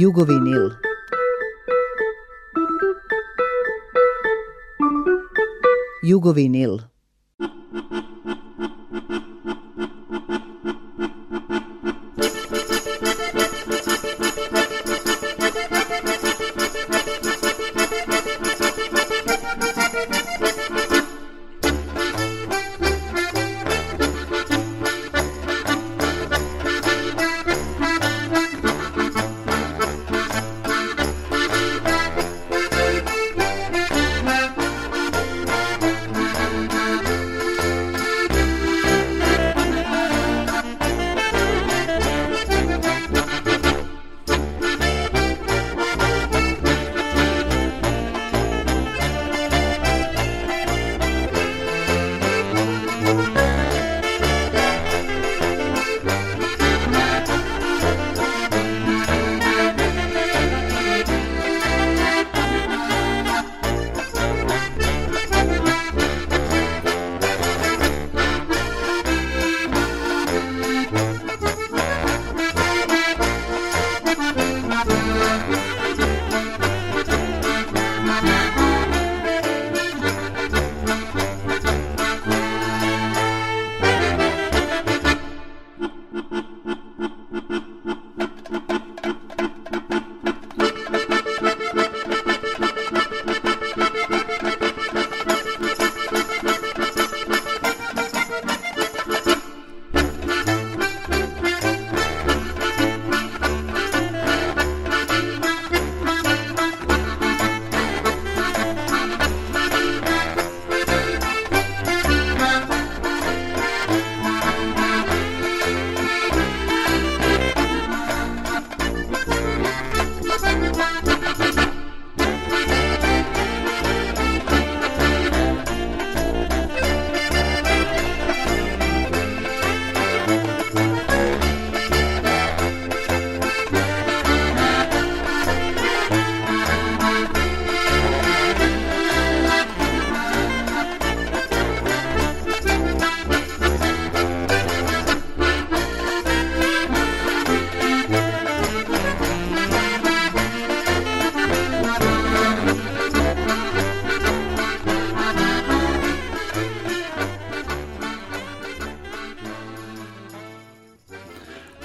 Jugovinil. Jugovinil.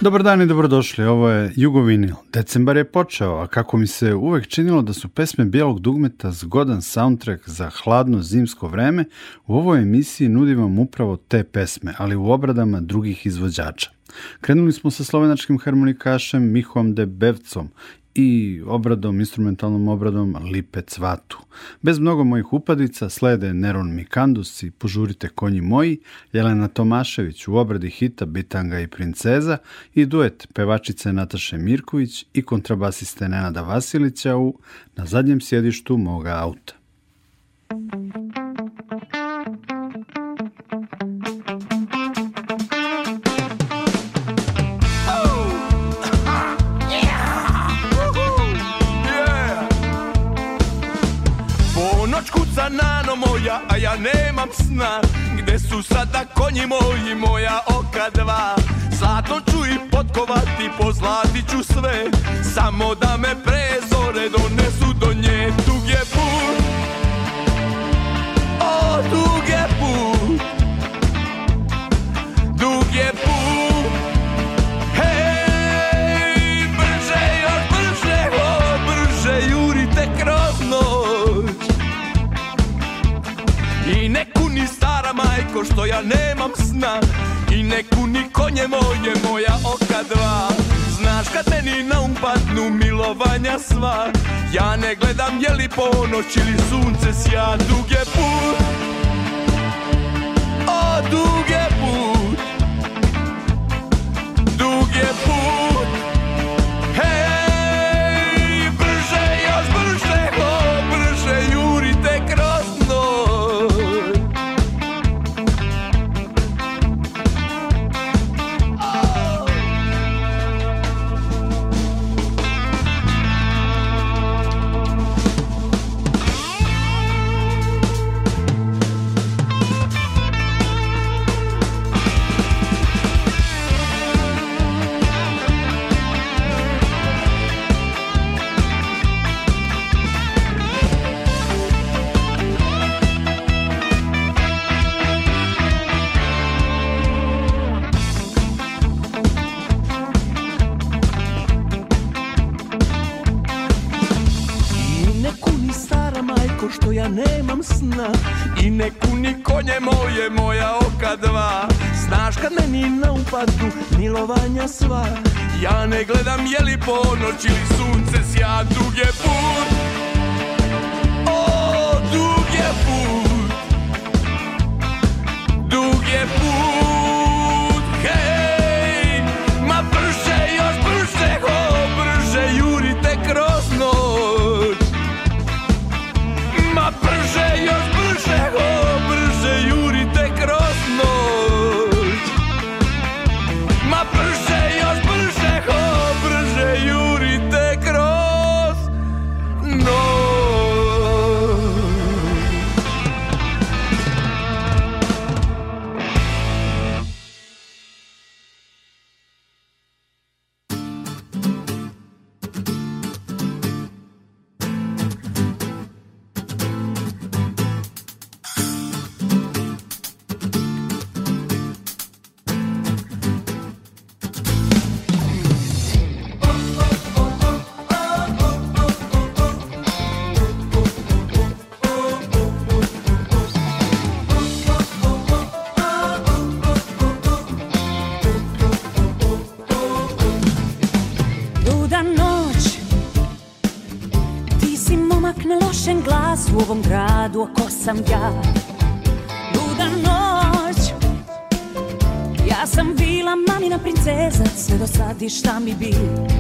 Dobar dan i dobrodošli, ovo je Jugovinil. Decembar je počeo, a kako mi se uvek činilo da su pesme Bijelog dugmeta zgodan soundtrack za hladno zimsko vreme, u ovoj emisiji nudim vam upravo te pesme, ali u obradama drugih izvođača. Krenuli smo sa slovenačkim harmonikašem Mihom Debevcom i obradom, instrumentalnom obradom Lipe Cvatu. Bez mnogo mojih upadica slede Neron Mikandus Požurite konji moji, Jelena Tomašević u obradi hita Bitanga i princeza i duet pevačice Nataše Mirković i kontrabasiste Nenada Vasilića u Na zadnjem sjedištu moga auta. Nema nemam sna Gde su sada konji moji, moja oka dva Zlato ću i potkovati, pozlatit ću sve Samo da me prezore donesu do nje Tug je put, o tug je put Dug je put tako što ja nemam sna I neku ni konje moje, moja oka dva Znaš kad meni na umpadnu milovanja sva Ja ne gledam je li ponoć ili sunce sja Dug je put, o dug je put Dug je put sva Ja ne gledam je li ponoć ili sunce sja druge put vas u ovom gradu, ako sam ja Luda noć Ja sam bila mamina princeza, sve do sad i šta mi bilo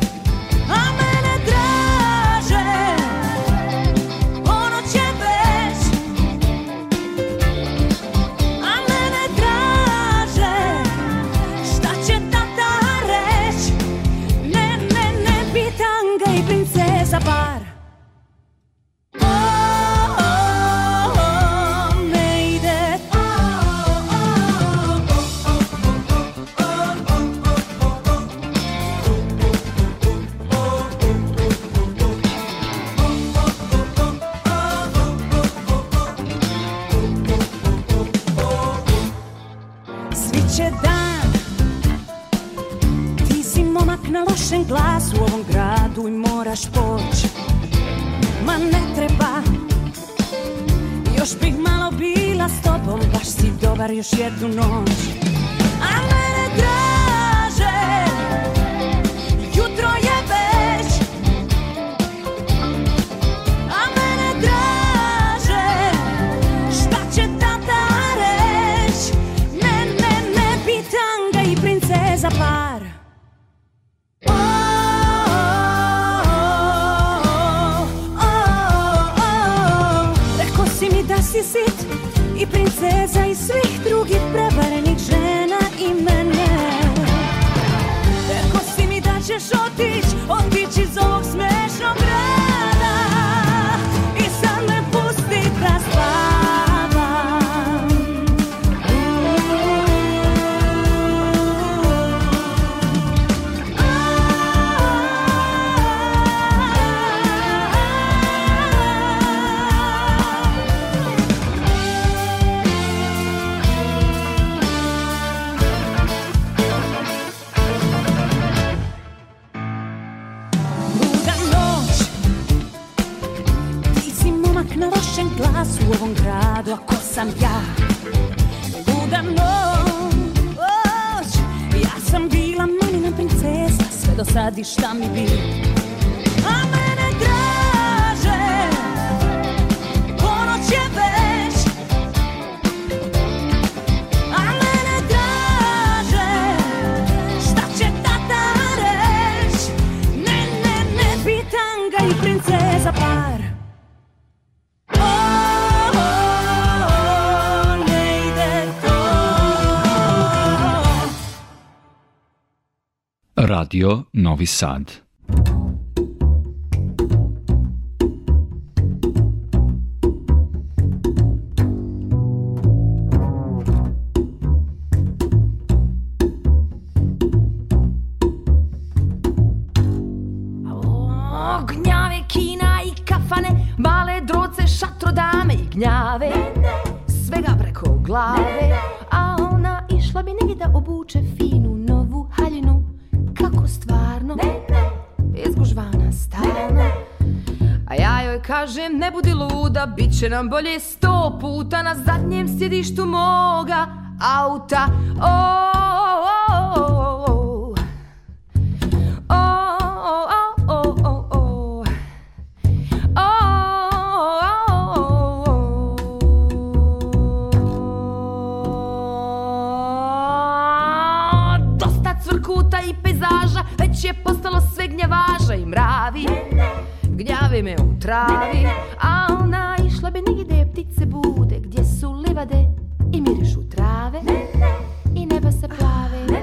Radio Novi Sad. Gnjave kina i kafane, male droce, šatrodame i gnjave, svega preko glave, a ona išla bi negdje da obuče kažem ne budi luda Bit će nam bolje sto puta Na zadnjem sjedištu moga auta o Dosta cvrkuta i pejzaža Već je postalo sve gnjevaža i mravi stavi me u travi A ona išla bi negdje ptice bude Gdje su livade i mirišu trave I neba se plave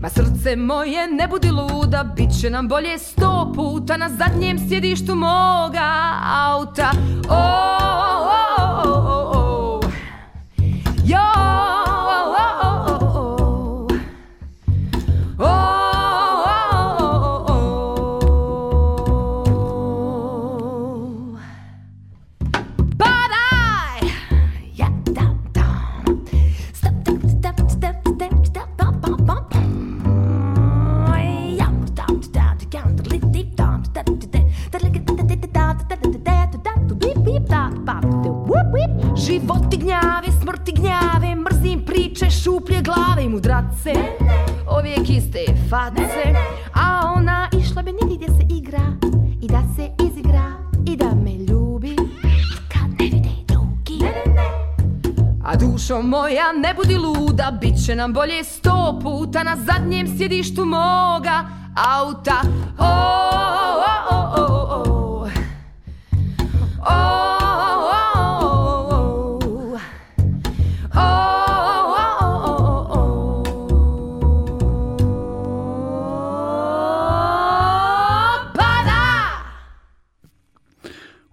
Ma srce moje ne budi luda Bit će nam bolje sto puta Na zadnjem sjedištu moga auta O, oh, oh, oh, Yo. će nam bolje sto puta na zadnjem sjedištu moga auta oh,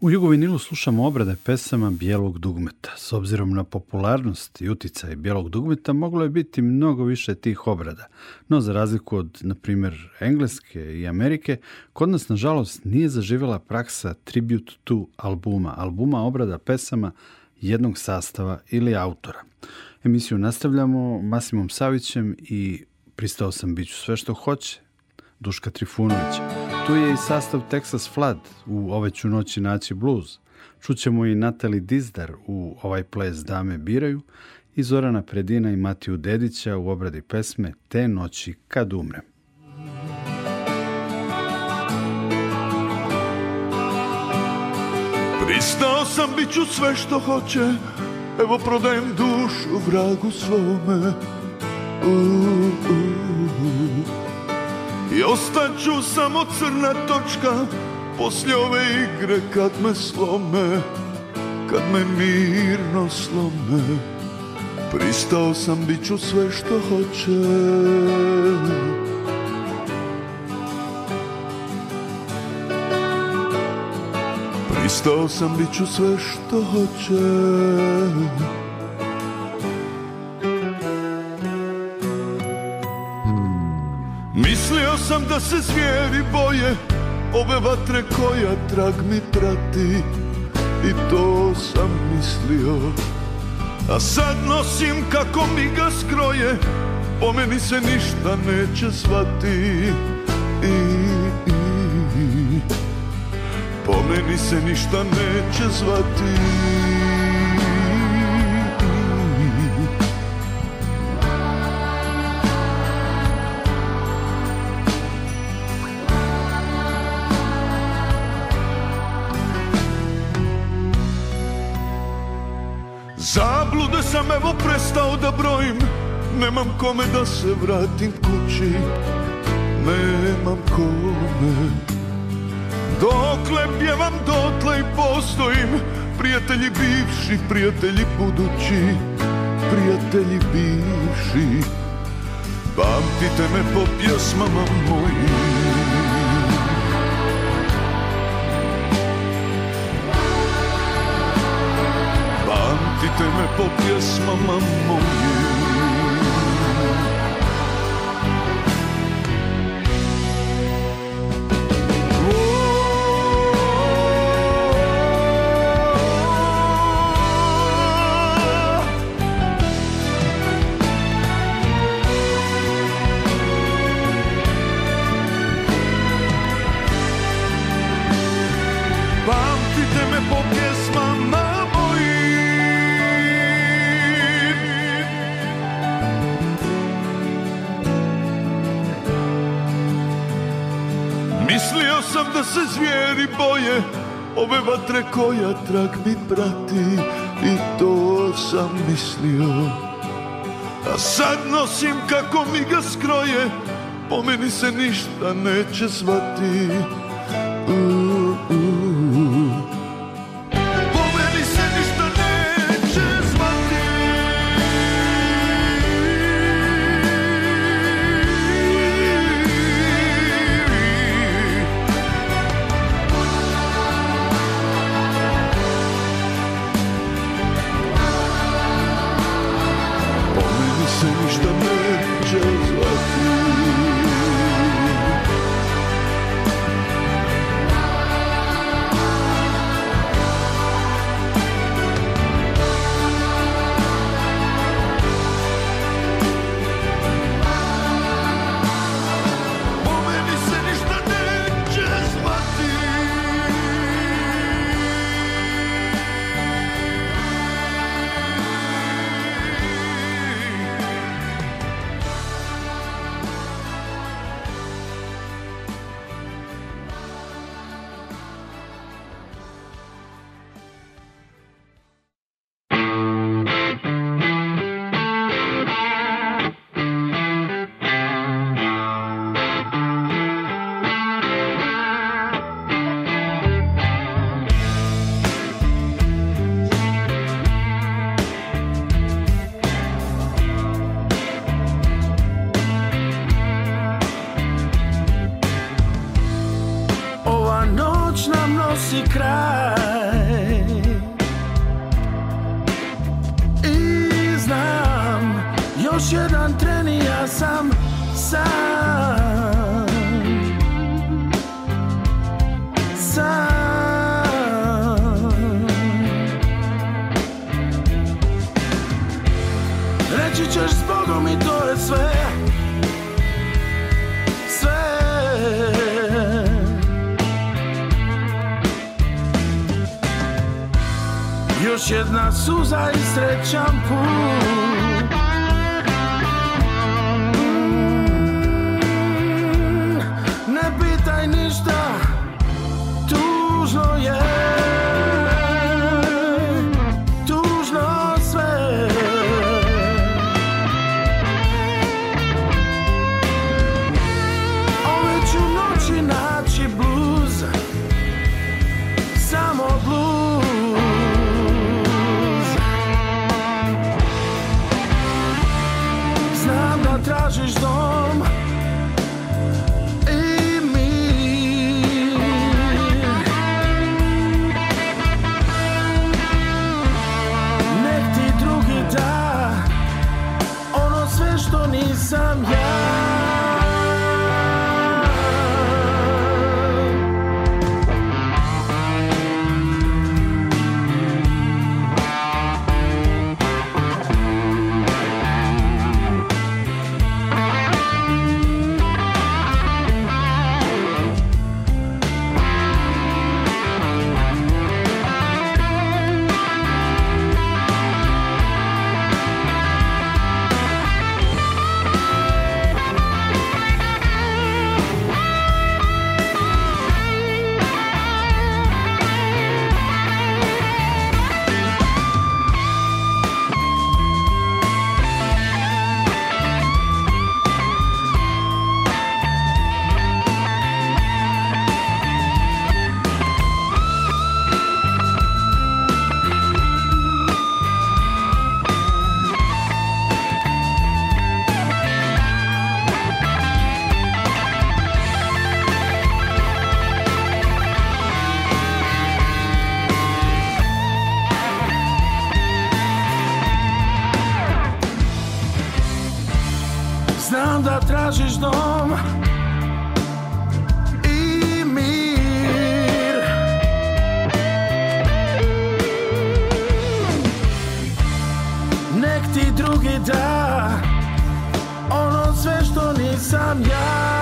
U Jugovinilu slušamo obrade pesama Bijelog dugmeta. S obzirom na popularnost i uticaj Bijelog dugmeta moglo je biti mnogo više tih obrada. No za razliku od, na primjer, Engleske i Amerike, kod nas nažalost nije zaživjela praksa Tribute to albuma, albuma obrada pesama jednog sastava ili autora. Emisiju nastavljamo Masimom Savićem i pristao sam biću sve što hoće Duška Trifunović Tu je i sastav Texas Flood u Ove ću noći naći bluz. Čućemo i Natali Dizdar u Ovaj ples dame biraju i Zorana Predina i Matiju Dedića u obradi pesme Te noći kad umrem. Pristao sam, bit sve što hoće, evo prodajem dušu vragu svome. Uh, i ostaću samo crna točka Poslije ove igre kad me slome Kad me mirno slome Pristao sam bit ću sve što hoće Pristao sam bit ću sve što hoće znam da se zvijeri boje Ove vatre koja trag mi prati I to sam mislio A sad nosim kako mi ga skroje Po meni se ništa neće svati I, i, i. Po meni se ništa neće zvati sam evo prestao da brojim Nemam kome da se vratim kući Nemam kome Dokle pjevam, dotle i postojim Prijatelji bivši, prijatelji budući Prijatelji bivši Pamtite me po pjesmama mojim my vatre koja trak mi prati I to sam mislio A sad nosim kako mi ga skroje Po meni se ništa neće zvati suza îi străceam pur da tražiš dom i mir Nek ti drugi da ono sve što nisam ja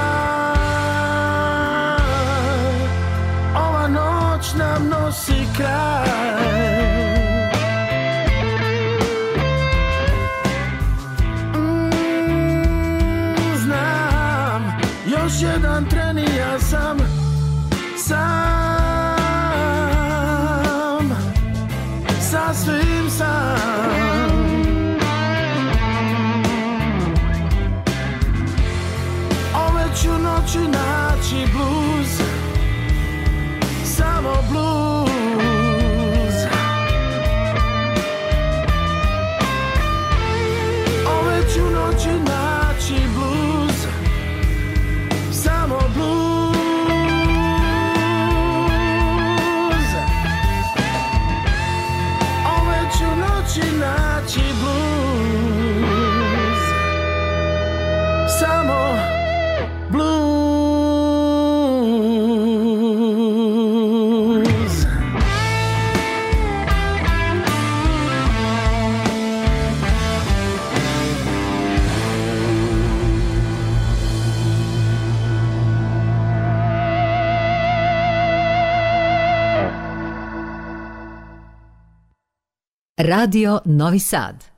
Radio Novi Sad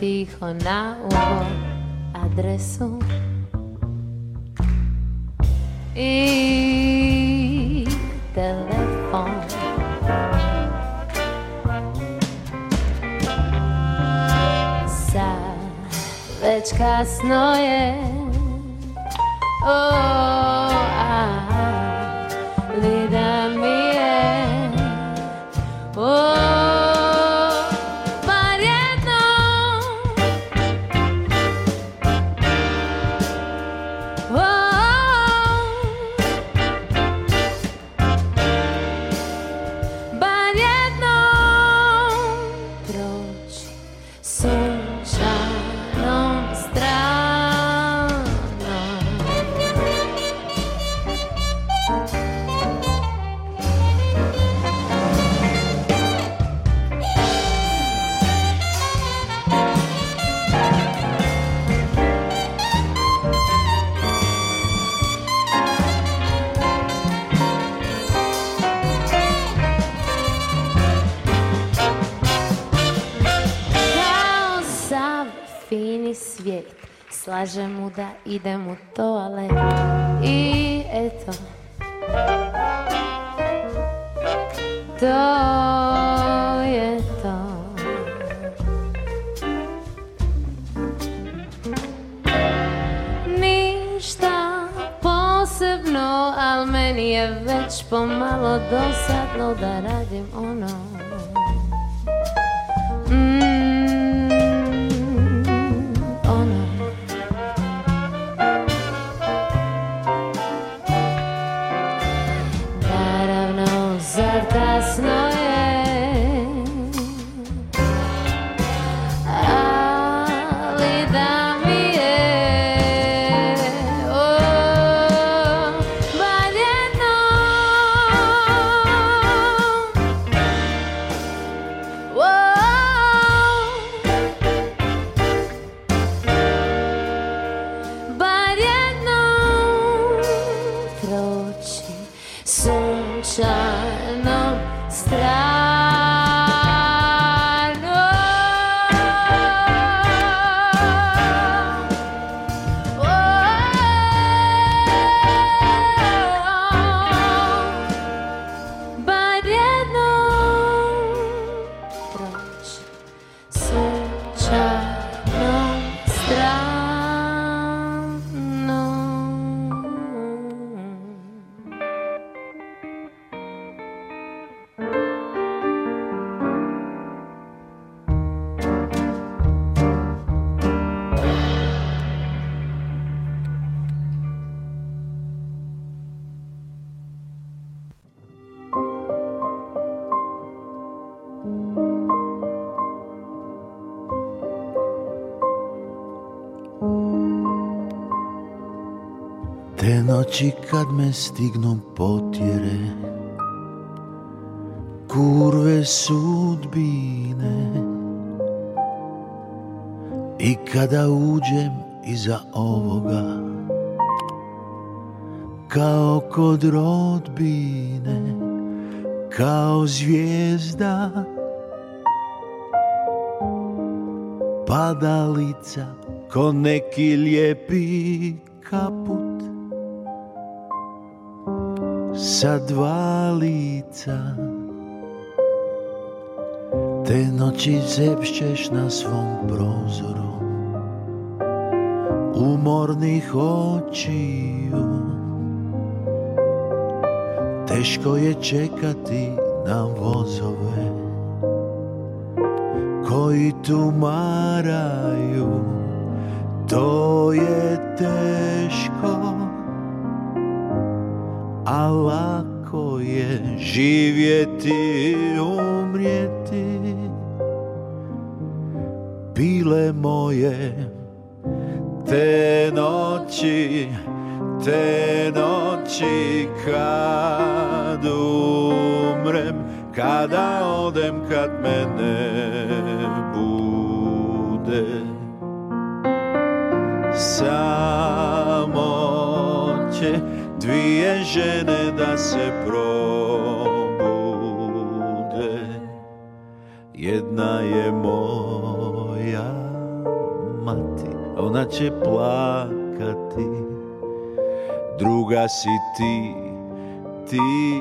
ticho na úvod adresu. Slažem mu da idem u toalet, I eto To je to Ništa posebno Al meni je već pomalo dosadno Da radim ono Noći kad me stignu potjere Kurve sudbine I kada uđem iza ovoga Kao kod rodbine Kao zvijezda Padalica Ko neki lijepi kaput sa dva lica Te noći zepšćeš na svom prozoru Umornih očiju Teško je čekati na vozove Koji tu maraju To je teško a lako je živjeti, umrijeti. Bile moje te noći, te noći kad umrem, kada odem, kad mene bude. Samo dvije žene da se probude Jedna je moja mati, ona će plakati Druga si ti, ti,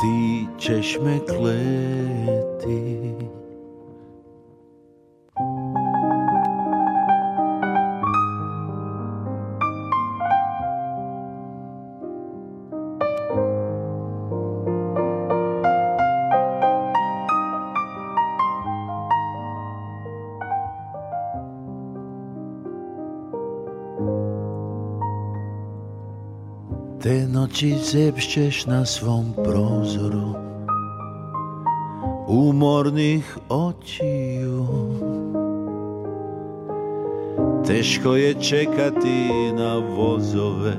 ti ćeš me kleti noći zepšćeš na svom prozoru umornih očiju Teško je čekati na vozove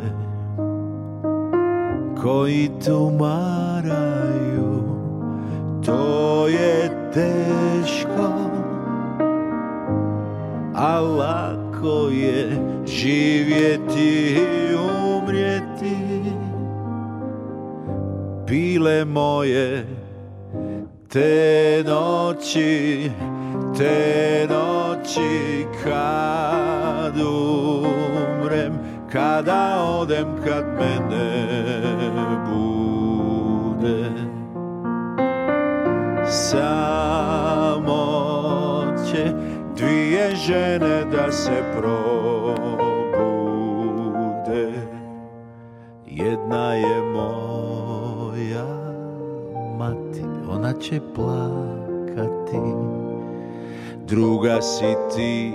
koji tumaraju To je teško, a lako je živjeti moje te noći, te noći kad umrem, kada odem, kad mene bude. Samo će dvije žene da se probude, jedna je ona će plakati Druga si ti,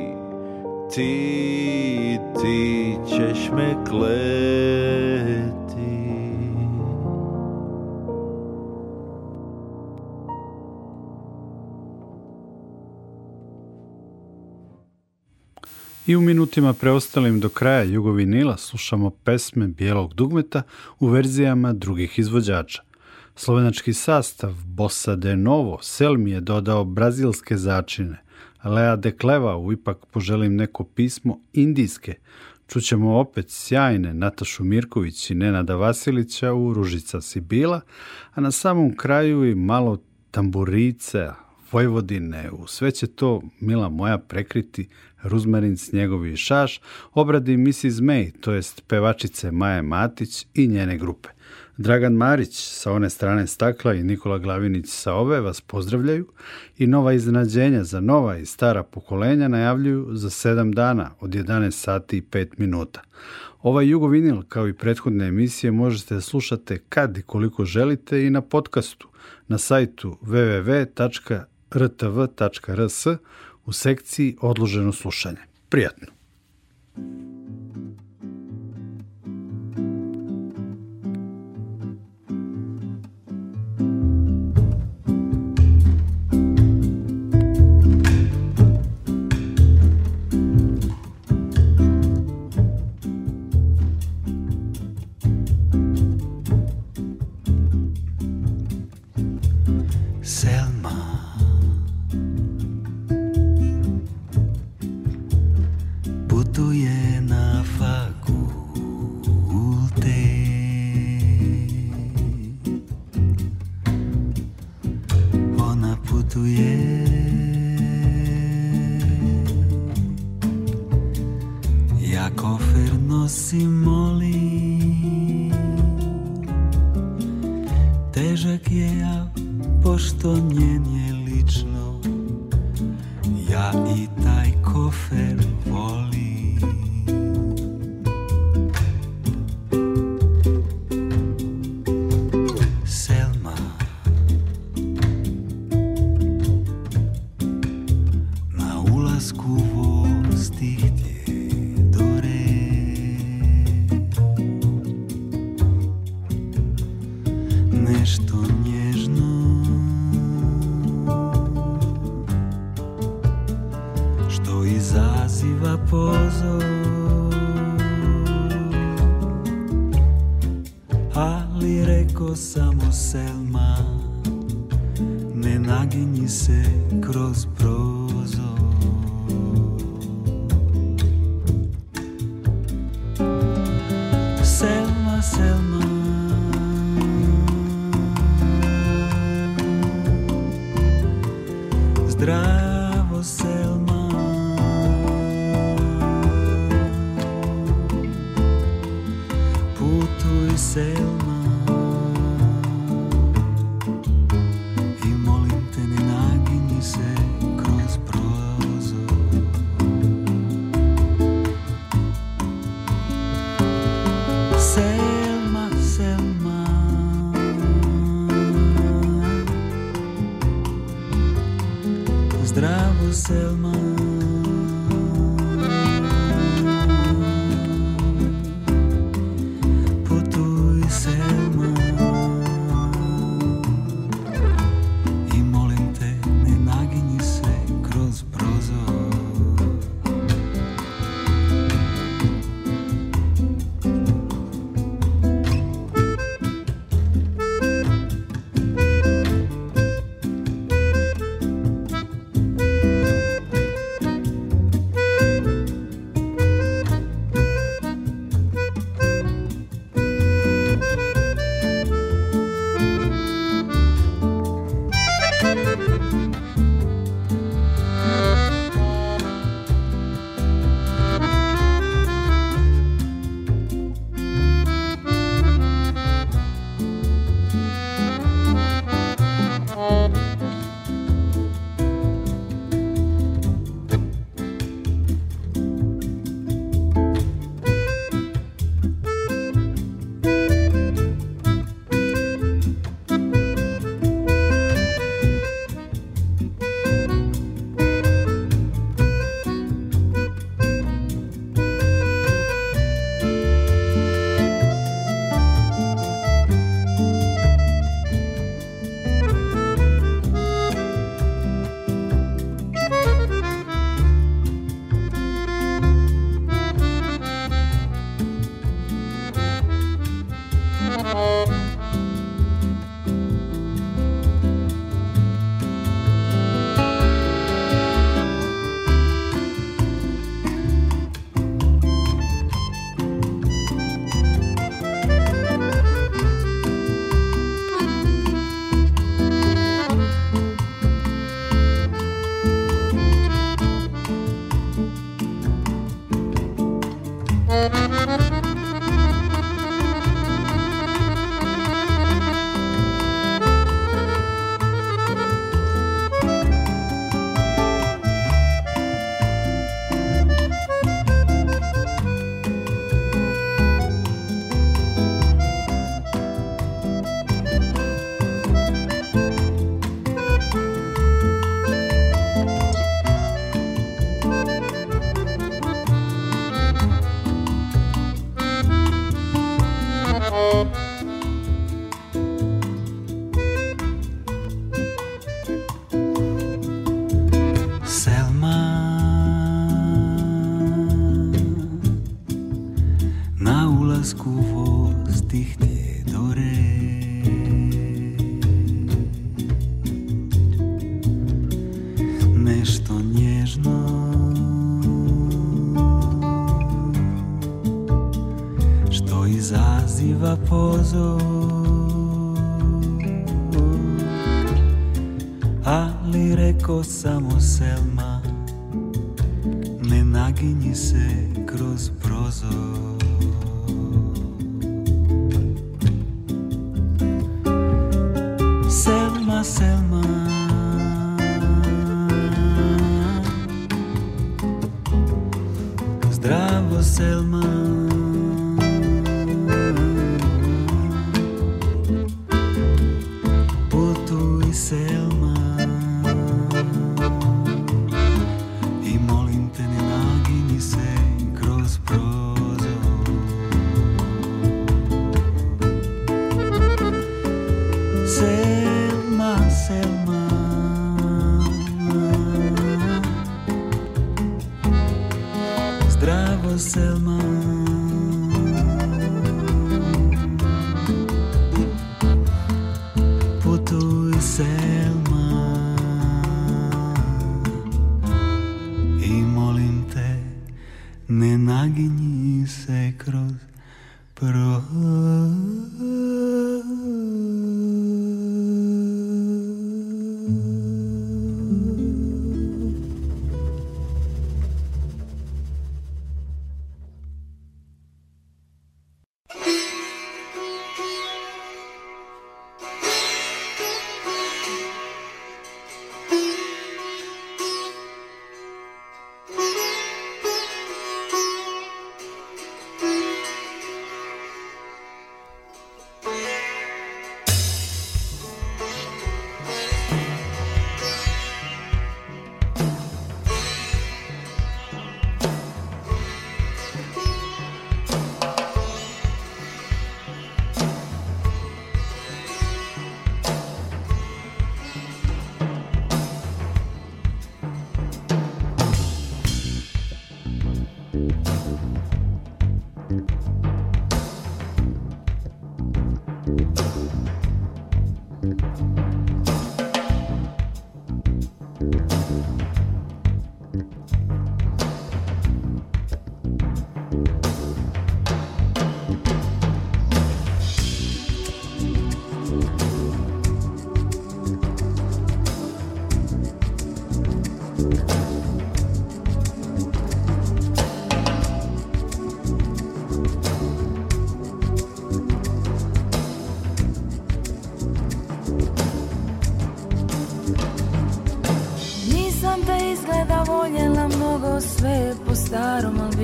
ti, ti ćeš me kleti I u minutima preostalim do kraja Jugovinila slušamo pesme Bijelog dugmeta u verzijama drugih izvođača. Slovenački sastav Bossa de Novo Selmi je dodao brazilske začine. Lea de u ipak poželim neko pismo indijske. Čućemo opet sjajne Natašu Mirković i Nenada Vasilića u Ružica Sibila, a na samom kraju i malo tamburica Vojvodine. U sve će to, mila moja, prekriti Ruzmarin s i Šaš, obradi Mrs. May, to jest pevačice Maje Matić i njene grupe. Dragan Marić sa one strane stakla i Nikola Glavinić sa ove vas pozdravljaju i nova iznenađenja za nova i stara pokolenja najavljuju za 7 dana od 11 sati i 5 minuta. Ovaj Jugovinil kao i prethodne emisije možete slušati kad i koliko želite i na podcastu na sajtu www.rtv.rs u sekciji Odloženo slušanje. Prijatno! Ko samo Selma Ne naginji se kroz prozo.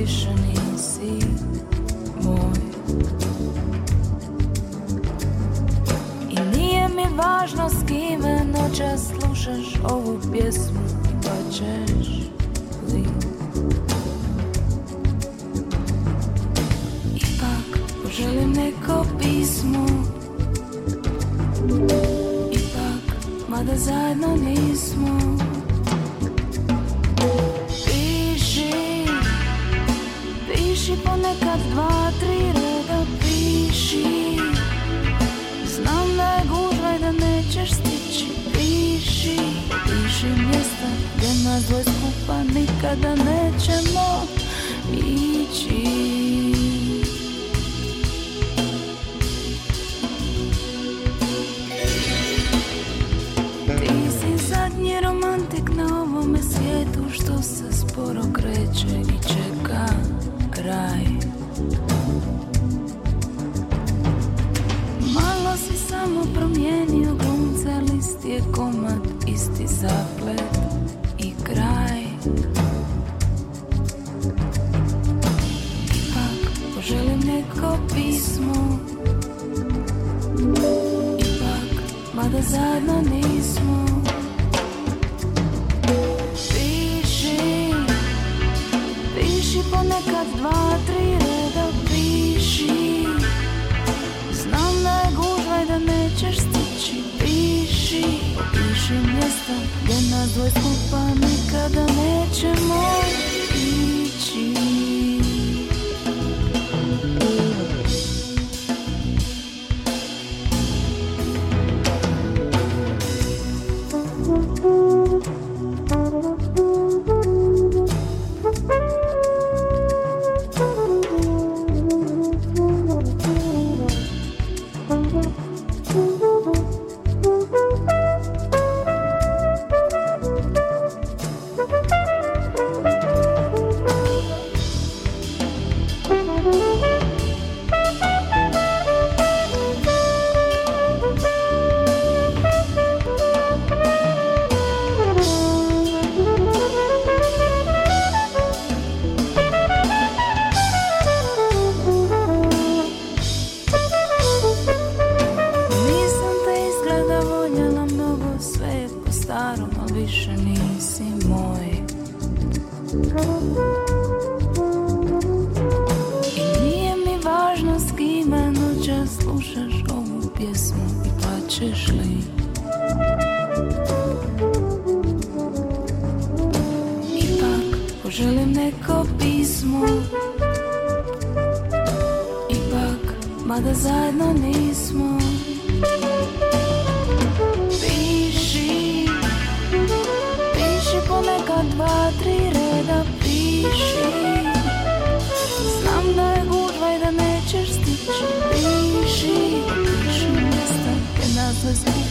više nisi moj I nije mi važno s kime noća slušaš ovu pjesmu Pa ćeš li Ipak poželim neko pismo Ipak, mada zajedno nismo Piši ponekad dva, tri reda piši Znam da je gužva i da nećeš stići Piši, piši mjesta gdje nas dvoj skupa nikada nećemo ići Ti si zadnji romantik na ovome svijetu što se sporo kreće a da zajedno nismo Piši, piši ponekad dva, tri reda Piši, znam da je gužva i da nećeš stići Piši, piši mjesta gdje nas dvoj skupa nikada nećemo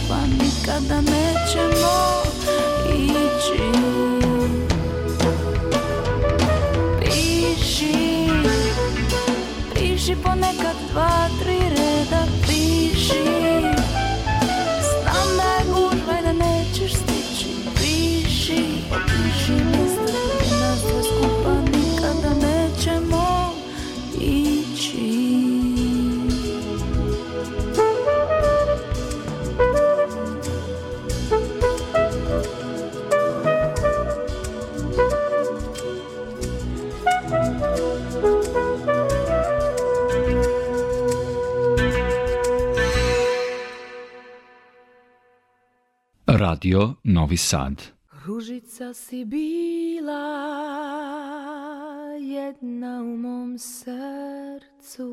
pa nikada nećemo ići Piši, piši ponekad dva Radio Novi Sad. Ružica si bila jedna u mom srcu.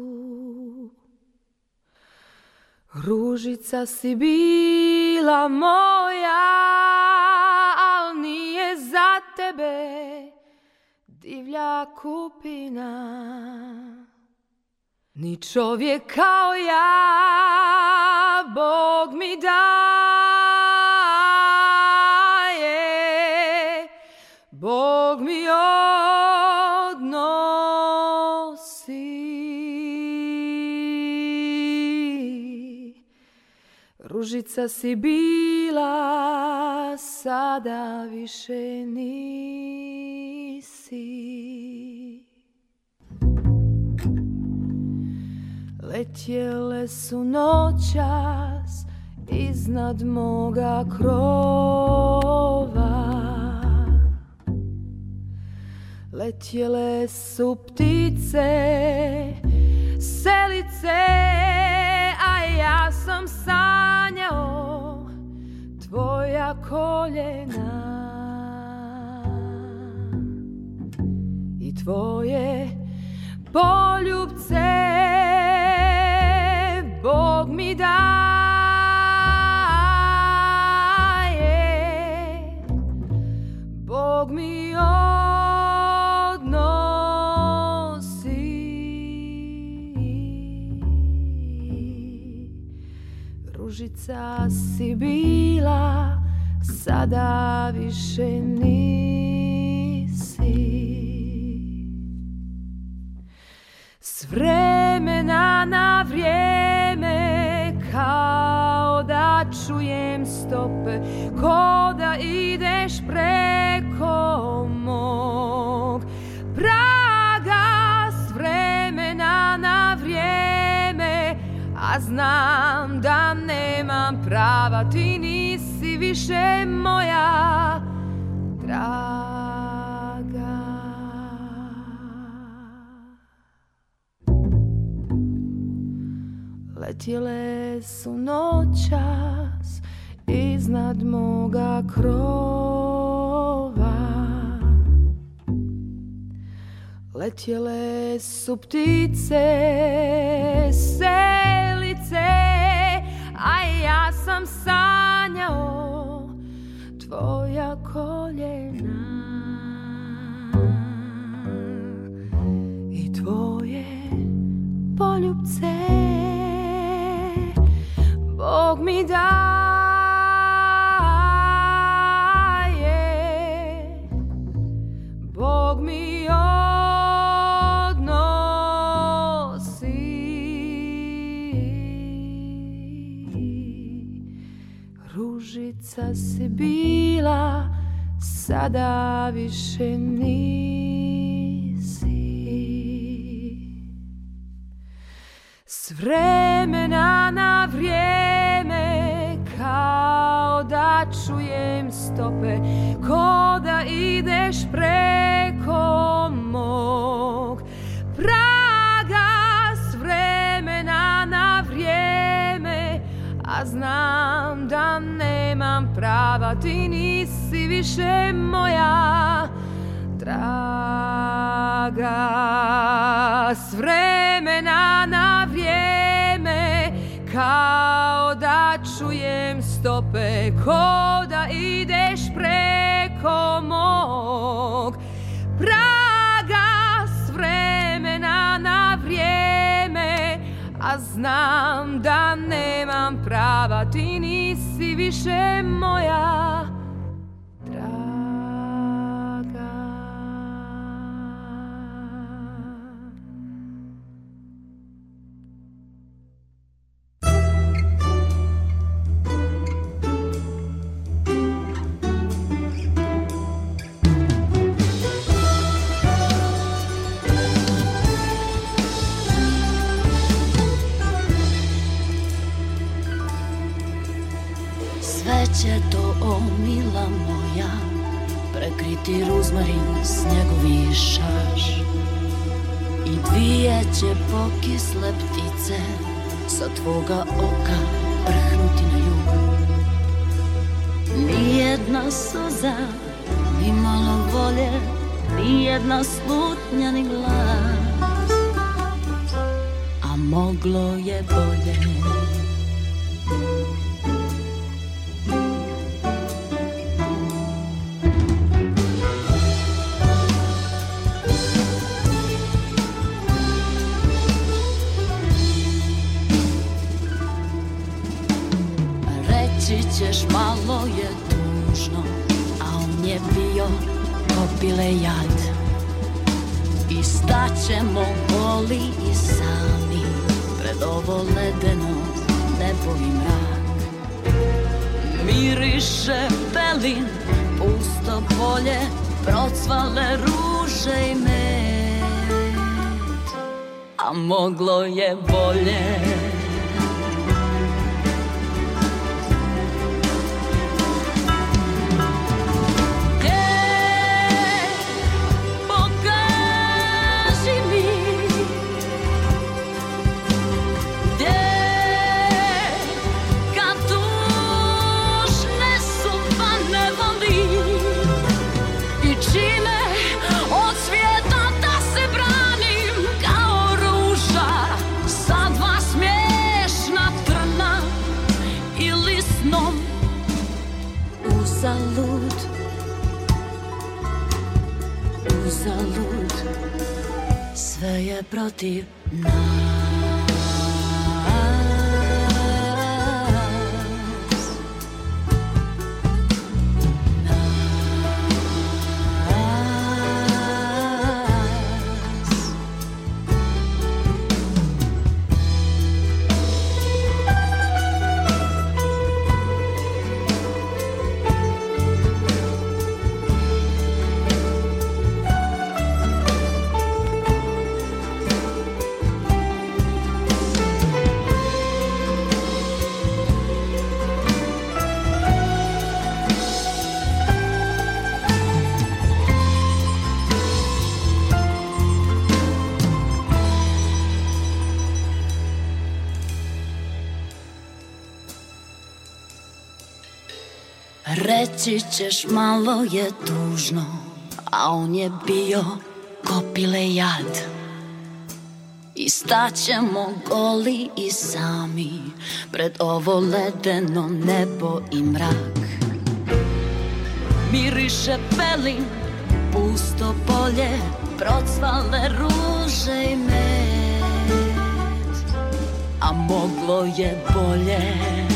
Ružica si bila moja, al nije za tebe divlja kupina. Ni čovjek kao ja, Bog mi da Bog mi odnosi. Ružica si bila, sada više nisi. Letjele su noćas iznad moga krova. Letjele su ptice, selice, a ja sam sanjao tvoja koljena i tvoje poljubce Bog mi da Ljubavnica si bila, sada više nisi. S vremena na vrijeme kao da čujem stope, ko da ideš preko moj. znam da nemam prava, ti nisi više moja draga. Letjele su noćas iznad moga krova. Letjele su ptice, se a ja sam sanjao tvoja koljena I tvoje poljubce Bog mi da Ptica si bila, sada više nisi. S vremena na vrijeme kao da čujem stope, ko da ideš preko mog praga s vremena na vrijeme, a znam da ne nemam prava, ti nisi više moja draga. S vremena na vrijeme kao da čujem stope, ko da ideš preko mog praga. S vremena na vrijeme a znam da nemam prava, ti nisi više moja ti ruzmarin s njegovi I dvije će pokisle ptice sa tvoga oka prhnuti na jug Nijedna suza, ni malo volje, nijedna slutnja ni glas A moglo je bolje ćeš malo je tužno A on je bio kopile jad I staćemo goli i sami Pred ovo ledeno nebo i mrak Miriše pelin, pusto polje Procvale ruže i med A moglo je bolje protiv nas reći ćeš malo je tužno A on je bio kopile jad I staćemo goli i sami Pred ovo ledeno nebo i mrak Miriše pelin, pusto polje Procvale ruže i med A moglo je bolje